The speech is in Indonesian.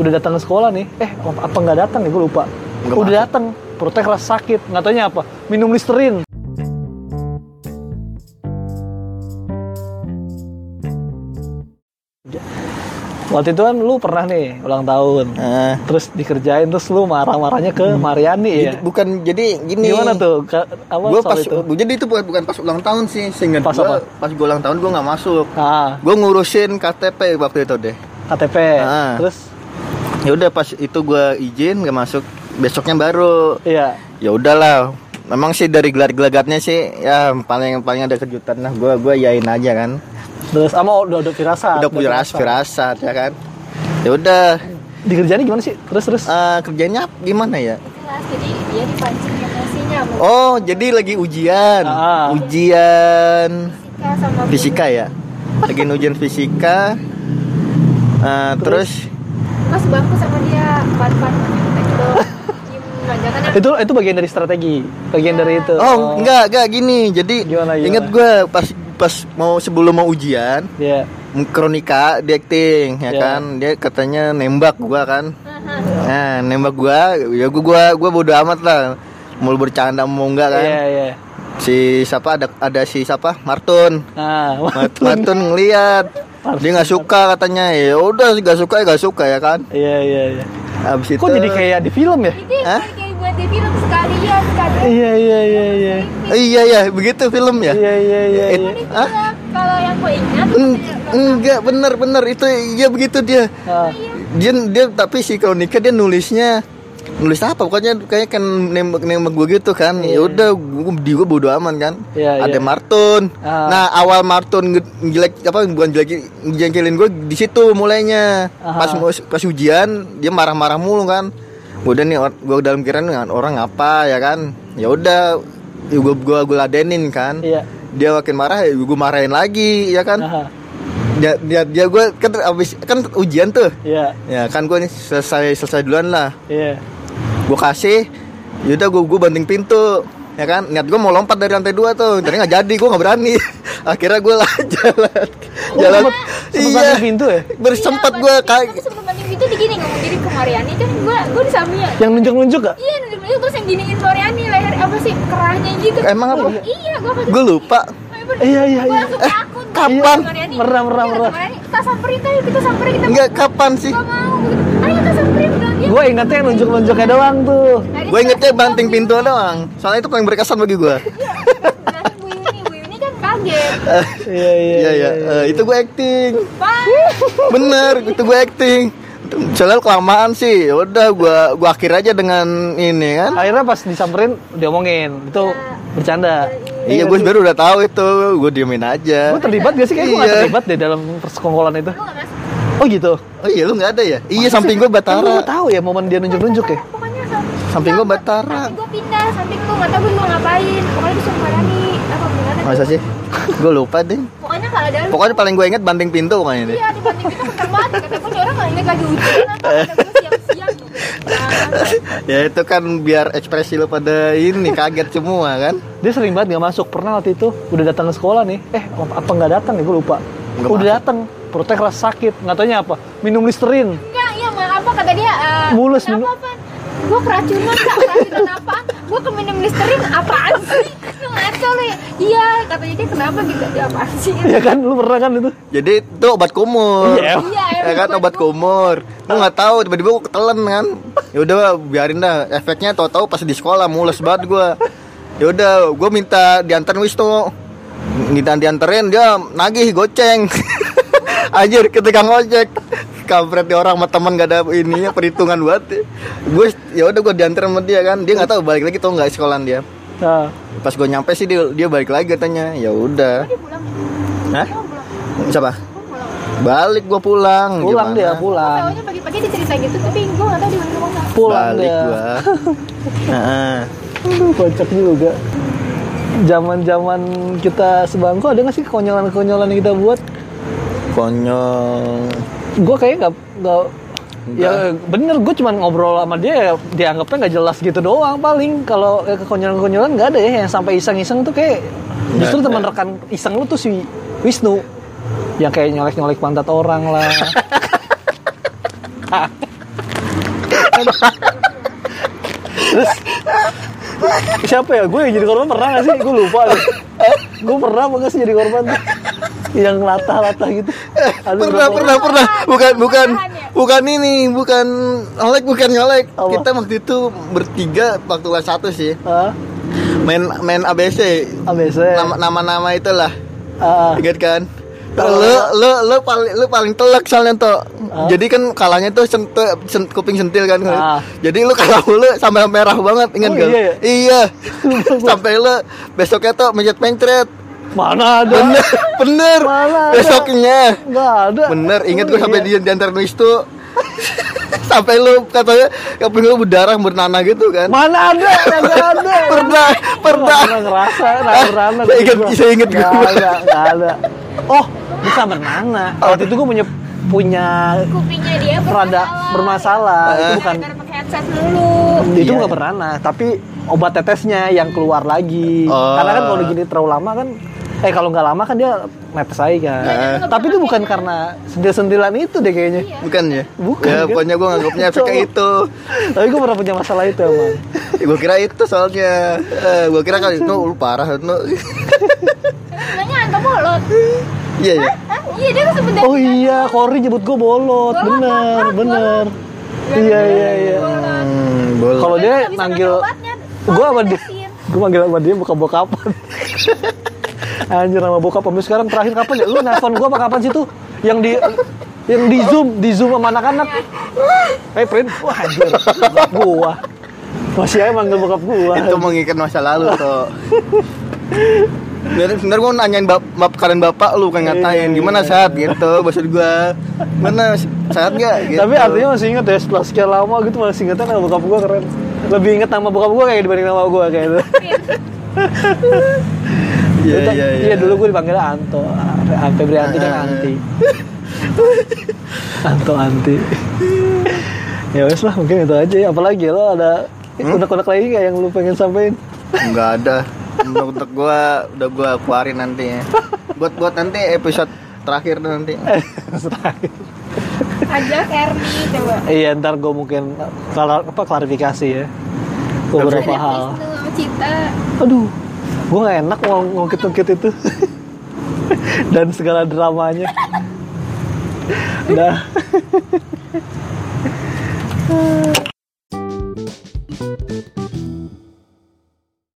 udah datang ke sekolah nih. Eh apa nggak datang ya? Gue lupa. Nggak udah datang. Perutnya keras sakit. Nggak taunya apa. Minum listerin waktu itu kan lu pernah nih ulang tahun. Eh, terus dikerjain terus lu marah-marahnya ke Mariani ya? Bukan jadi gini. Gimana tuh? Ka- apa gue soal pas itu? jadi itu bukan, bukan pas ulang tahun sih seingat Pas gue apa? pas gue ulang tahun gue nggak masuk. Ah. Gue ngurusin KTP waktu itu deh. KTP Ah. terus ya udah pas itu gue izin nggak masuk. Besoknya baru. Iya. Ya udahlah. Memang sih dari gelar-gelagatnya sih ya paling paling ada kejutan lah. Gue gue yain aja kan. Terus sama udah udah firasat. Udah punya ras firasat. ya kan. Ya udah. Dikerjain gimana sih? Terus terus. Eh, kerjanya gimana ya? Kelas jadi dia dipancing emosinya mau oh jadi lagi ujian. Ah. ujian. Fisika sama fisika ya? lagi ujian fisika. Eh, terus mas bangku sama dia pan pan jangan itu itu bagian dari strategi bagian dari itu. Oh enggak enggak gini. Jadi Gimana, gimana? inget gue pas pas mau sebelum mau ujian ya kronika di acting ya Ya. kan? Dia katanya nembak gua kan. Nah nembak gua ya gua gua gua bodo amat lah. Mau bercanda mau enggak kan? Iya iya. Si siapa ada ada si siapa? Martun. Nah Mart- Martun ngeliat dia nggak suka katanya. Ya udah nggak suka ya nggak suka ya kan? Iya iya iya. Abis itu kok jadi kayak di film ya? Ini Hah? kayak buat di film sekalian kan iya iya iya iya. Iya ya begitu film ya? Iya iya iya Eh, iya. Hah? kalau yang gue ingat Eng- enggak bener bener itu iya begitu dia. Ah, dia dia tapi si kronika dia nulisnya nulis apa? Pokoknya kayak kan nembak nembak gue gitu kan. Ya udah gue di gue bodo aman kan. Iya, ada iya. Martun. Ah. nah awal Martun jelek apa bukan jelek jengkelin gue di situ mulainya. Aha. pas mau- pas ujian dia marah-marah mulu kan. Udah nih gue dalam kiraan nih, orang apa ya kan? Ya udah gue gue gue ladenin kan. Iya. Dia makin marah ya gue marahin lagi ya kan? Aha, dia dia, dia gue kan abis kan ujian tuh. Iya. Ya kan gue nih selesai selesai duluan lah. Iya gue kasih yaudah gue gue banting pintu ya kan? Niat gue mau lompat dari lantai dua tuh. Tapi nggak jadi gue nggak berani. Akhirnya gue lah jalan. Oh, jalan. sempet- sempet banting pintu ya? Bersempat Iya, gue banting- kayak tapi sebelum banding itu digini ngomong jadi ke Mariani. Kan gue gue di sampingnya yang nunjuk nunjuk gak iya nunjuk nunjuk terus yang giniin Mariani leher apa sih? Kerahnya gitu. Emang apa? iya gue gue lupa. Iya iya gue iya. langsung Eh, kapan? Iya. Pernah, pernah, Iya. Mariani, kita samperin ayo kita samperin kita nggak kapan sih? Gak mau. Ayo kita samperin bilang dia. Gue ingetnya yang nunjuk nunjuknya doang tuh. Nah, gue ingetnya banting pintu doang. Soalnya itu paling berkesan bagi gue Nah, Bu Yuni kan kaget. iya iya iya iya. Eh, itu gue acting. Bener itu gue acting. Soalnya kelamaan sih. Ya udah gue gue akhir aja dengan ini kan? Akhirnya pas disamperin diomongin. Itu bercanda Iya, gue sebenarnya udah tahu itu, gue diemin aja. gue terlibat gak sih kayak gue gak Iya. terlibat deh dalam persekongkolan itu gak oh gitu Oh iya, lu nggak ada ya? Iya, samping gue gue Batara. tahu ya momen dia nunjuk nunjuk ya Samping gua Iya, Batara. Samping gua pindah, samping gua nggak tahu gua mau ngapain. Pokoknya disuruh Mariani. Apa gimana? Masa sih? gue lupa deh. Pokoknya kalau ada Pokoknya paling gue inget banting pintu pokoknya ini. iya dibanding kita kenceng banget. Kata gua "Ini orang nggak inget lagi ujian apa? Kata gua siap-siap. Nah, ya itu kan biar ekspresi lo pada ini kaget semua kan. dia sering banget gak masuk pernah waktu itu udah datang ke sekolah nih eh apa nggak datang ya gue lupa Nggak udah datang perutnya keras sakit nggak taunya apa minum listerin Enggak, iya mah apa kata dia? eh, Mulus, kenapa minum- apa? Gue keracunan kak, keracunan apa? Gue ke minum listerin apaan sih? Lu ngaco lu ya? Iya, katanya dia kenapa gitu? Dia apaan sih? ya kan lu pernah kan itu Jadi itu obat kumur. Iya. Iya, ya kan obat kumur. Lu nggak tahu tiba-tiba gue ketelan kan. Ya udah biarin dah. Efeknya tahu-tahu pas di sekolah mules banget gue. Ya udah, gue minta diantarin Wisnu. Minta dianterin dia nagih goceng. Anjir ketika ngojek kampret dia orang sama teman gak ada ininya perhitungan buat gue ya udah gue diantar sama dia kan dia nggak tahu balik lagi tau nggak sekolahan dia nah, pas gue nyampe sih dia, dia balik lagi katanya. Ya udah. Hah? Siapa? Gua pulang. balik gue pulang. Pulang Gimana? dia pulang. Tahunya pagi-pagi dia cerita gitu, tapi gue gak tau di mana pulang balik dia. gua. Heeh. Aduh, kocak juga. Zaman zaman kita sebangku ada nggak sih konyolan konyolan yang kita buat? Konyol. Gue kayaknya nggak nggak ya bener gue cuman ngobrol sama dia ya dianggapnya nggak jelas gitu doang paling kalau eh, kekonyolan konyolan nggak ada ya yang sampai iseng iseng tuh kayak justru Nggak teman ada. rekan iseng lu tuh si Wisnu yang kayak nyolek nyolek pantat orang lah Terus siapa ya? Gue yang jadi korban pernah gak sih? Gue lupa deh. Gue pernah apa nggak sih jadi korban tuh? Yang latah-latah gitu. Ada pernah pernah pernah bukan bukan ya? Bukan ini bukan nyolek bukan nyolek Apa? kita waktu itu bertiga waktu kelas satu sih. Main main ABC ABC. nama nama nama itulah. Ah, ingat kan? Lu lu lu paling lu paling telak soalnya tuh jadi kan kalahnya tuh sentuh sen- kuping sentil kan. Ah. jadi lu kalah mulu sampai merah banget ingat Oh, gak iya ya? iya. Sampai lu besoknya tuh mencet mencret mana ada? bener bener Mana ada? besoknya Nggak ada. Bener, inget Oh, gue sampai iya. di diantar nulis tuh Sampai lu katanya Kuping lu berdarah bernanah gitu kan Mana ada? Nggak ada. Pernah, Gue pernah nggak ngerasa, nggak pernah. Saya inget- Gua. saya inget Nggak gua. ada, nggak ada. Oh, bukan bernana. Waktu itu gue punya punya kupingnya dia rada bermasalah. Itu Eh. bukan Gara-gara pakai headset dulu itu Iya. bukan bernana, tapi obat tetesnya yang keluar lagi. Oh. Karena kan kalau gini terlalu lama kan eh kalau nggak lama kan dia netes aja kan. Eh. Tapi itu bukan karena sentil-sentilan itu deh kayaknya. Iya. Bukan ya? Bukan, Ya kan? pokoknya gue nganggapnya Coba. itu Tapi gue pernah punya masalah itu emang. Gue kira itu soalnya eh, Gue kira kan itu lu parah nu. Sebenarnya Anto bolot Iya ya Hah? Iya dia kan sebenarnya Oh iya, Kori nyebut gue bolot, Bolot, bener, bener. bolot. Iya iya iya. hmm, boleh Kalau dia manggil gue sama dia, gue manggil sama dia buka bokapan. Anjir sama bokap Sampai sekarang terakhir kapan ya? Lu nelfon gue apa kapan sih tuh? Yang di yang di zoom, di zoom sama anak-anak. Eh, print, wah anjir, gua. Masih aja manggil bokap gua. Itu mengingat masa lalu tuh Sebenernya sebenernya gue nanyain bap, bap kalian bapak lu kan ngatain gimana iya. saat gitu maksud gue mana saat gak gitu Tapi artinya masih inget ya setelah sekian lama gitu masih ingetan nama bokap gua keren. Lebih inget nama bokap gua kayak dibanding nama gua kayak itu. Iya Itu- iya Iya dulu gue dipanggilnya Anto, Ante Brianti dan Ah. Anti. Anto Anti. ya wes lah mungkin itu aja ya. Apalagi lo ada Hmm? unek-unek lagi nggak yang lu pengen sampein? nggak ada untuk, gue udah gue keluarin nanti ya buat buat nanti episode terakhir nanti Ajak Erni coba iya ntar gue mungkin kalau apa klarifikasi ya beberapa hal. Cita Aduh, gue nggak enak mau ngungkit-ngungkit itu dan segala dramanya. Dah.